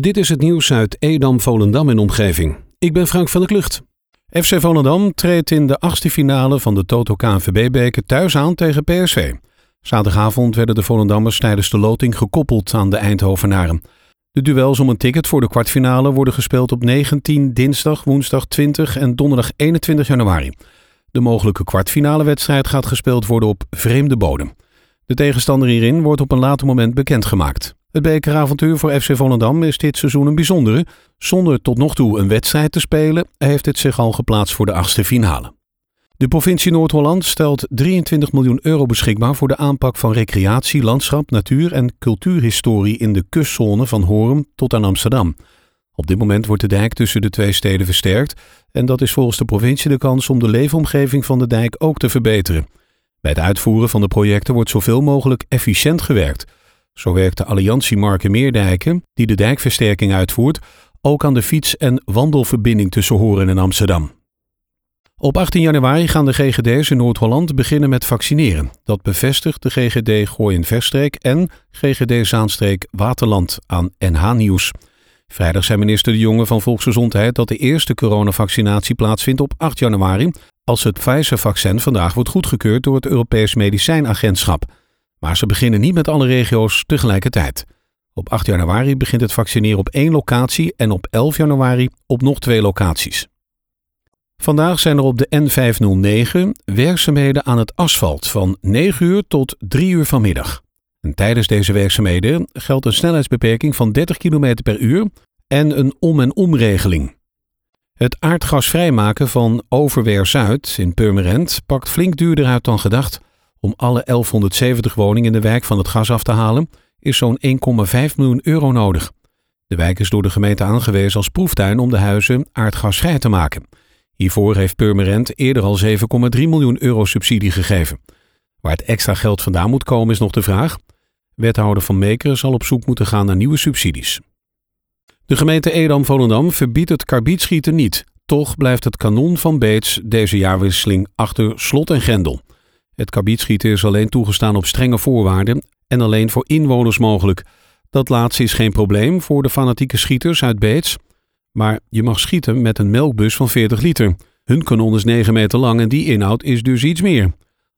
Dit is het nieuws uit Edam, Volendam en omgeving. Ik ben Frank van der Klucht. FC Volendam treedt in de achtste finale van de Toto KNVB-beker thuis aan tegen PSV. Zaterdagavond werden de Volendammers tijdens de loting gekoppeld aan de Eindhovenaren. De duels om een ticket voor de kwartfinale worden gespeeld op 19, dinsdag, woensdag 20 en donderdag 21 januari. De mogelijke kwartfinale wedstrijd gaat gespeeld worden op vreemde bodem. De tegenstander hierin wordt op een later moment bekendgemaakt. Het bekeravontuur voor FC Volendam is dit seizoen een bijzondere. Zonder tot nog toe een wedstrijd te spelen, heeft het zich al geplaatst voor de achtste finale. De provincie Noord-Holland stelt 23 miljoen euro beschikbaar voor de aanpak van recreatie, landschap, natuur en cultuurhistorie in de kustzone van Hoorn tot aan Amsterdam. Op dit moment wordt de dijk tussen de twee steden versterkt en dat is volgens de provincie de kans om de leefomgeving van de dijk ook te verbeteren. Bij het uitvoeren van de projecten wordt zoveel mogelijk efficiënt gewerkt. Zo werkt de Alliantie Marken Meerdijken, die de dijkversterking uitvoert, ook aan de fiets- en wandelverbinding tussen Horen en Amsterdam. Op 18 januari gaan de GGD's in Noord-Holland beginnen met vaccineren. Dat bevestigt de GGD Gooi in Verstreek en GGD Zaanstreek Waterland aan NH Nieuws. Vrijdag zei minister De Jonge van Volksgezondheid dat de eerste coronavaccinatie plaatsvindt op 8 januari, als het Pfizer-vaccin vandaag wordt goedgekeurd door het Europees Medicijnagentschap. Maar ze beginnen niet met alle regio's tegelijkertijd. Op 8 januari begint het vaccineren op één locatie en op 11 januari op nog twee locaties. Vandaag zijn er op de N509 werkzaamheden aan het asfalt van 9 uur tot 3 uur vanmiddag. En tijdens deze werkzaamheden geldt een snelheidsbeperking van 30 km per uur en een om- en omregeling. Het aardgasvrijmaken van Overweer Zuid in Purmerend pakt flink duurder uit dan gedacht. Om alle 1170 woningen in de wijk van het gas af te halen, is zo'n 1,5 miljoen euro nodig. De wijk is door de gemeente aangewezen als proeftuin om de huizen aardgasvrij te maken. Hiervoor heeft Purmerend eerder al 7,3 miljoen euro subsidie gegeven. Waar het extra geld vandaan moet komen is nog de vraag. Wethouder van Meekeren zal op zoek moeten gaan naar nieuwe subsidies. De gemeente Edam-Volendam verbiedt het karbietschieten niet. Toch blijft het kanon van Beets deze jaarwisseling achter slot en grendel. Het karbietschieten is alleen toegestaan op strenge voorwaarden en alleen voor inwoners mogelijk. Dat laatste is geen probleem voor de fanatieke schieters uit Beets. Maar je mag schieten met een melkbus van 40 liter. Hun kanon is 9 meter lang en die inhoud is dus iets meer.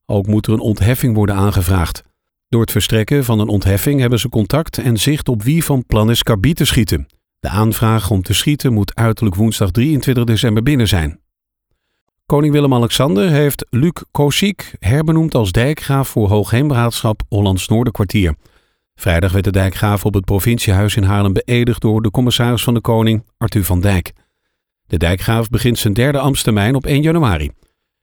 Ook moet er een ontheffing worden aangevraagd. Door het verstrekken van een ontheffing hebben ze contact en zicht op wie van plan is karbiet te schieten. De aanvraag om te schieten moet uiterlijk woensdag 23 december binnen zijn. Koning Willem-Alexander heeft Luc Kosiek herbenoemd als dijkgraaf voor Hoogheemraadschap Hollands Noorderkwartier. Vrijdag werd de dijkgraaf op het provinciehuis in Haarlem beëdigd door de commissaris van de Koning, Arthur van Dijk. De dijkgraaf begint zijn derde ambtstermijn op 1 januari.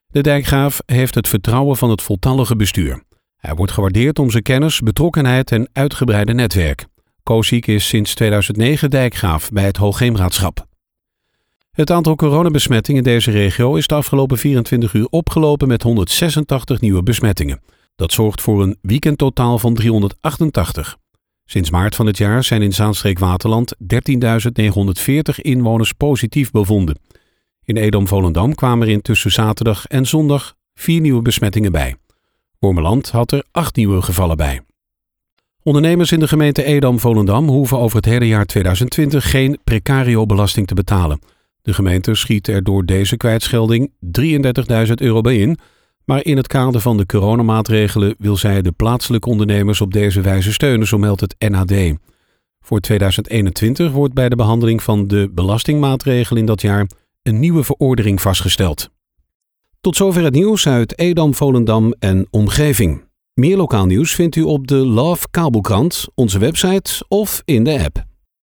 De dijkgraaf heeft het vertrouwen van het voltallige bestuur. Hij wordt gewaardeerd om zijn kennis, betrokkenheid en uitgebreide netwerk. Koziek is sinds 2009 dijkgraaf bij het Hoogheemraadschap. Het aantal coronabesmettingen in deze regio is de afgelopen 24 uur opgelopen met 186 nieuwe besmettingen. Dat zorgt voor een weekendtotaal van 388. Sinds maart van het jaar zijn in Zaanstreek-Waterland 13.940 inwoners positief bevonden. In Edam-Volendam kwamen er tussen zaterdag en zondag vier nieuwe besmettingen bij. Wormeland had er acht nieuwe gevallen bij. Ondernemers in de gemeente Edam-Volendam hoeven over het hele jaar 2020 geen precario-belasting te betalen. De gemeente schiet er door deze kwijtschelding 33.000 euro bij in. Maar in het kader van de coronamaatregelen wil zij de plaatselijke ondernemers op deze wijze steunen, zo meldt het NAD. Voor 2021 wordt bij de behandeling van de belastingmaatregelen in dat jaar een nieuwe verordening vastgesteld. Tot zover het nieuws uit Edam, Volendam en omgeving. Meer lokaal nieuws vindt u op de Love Kabelkrant, onze website of in de app.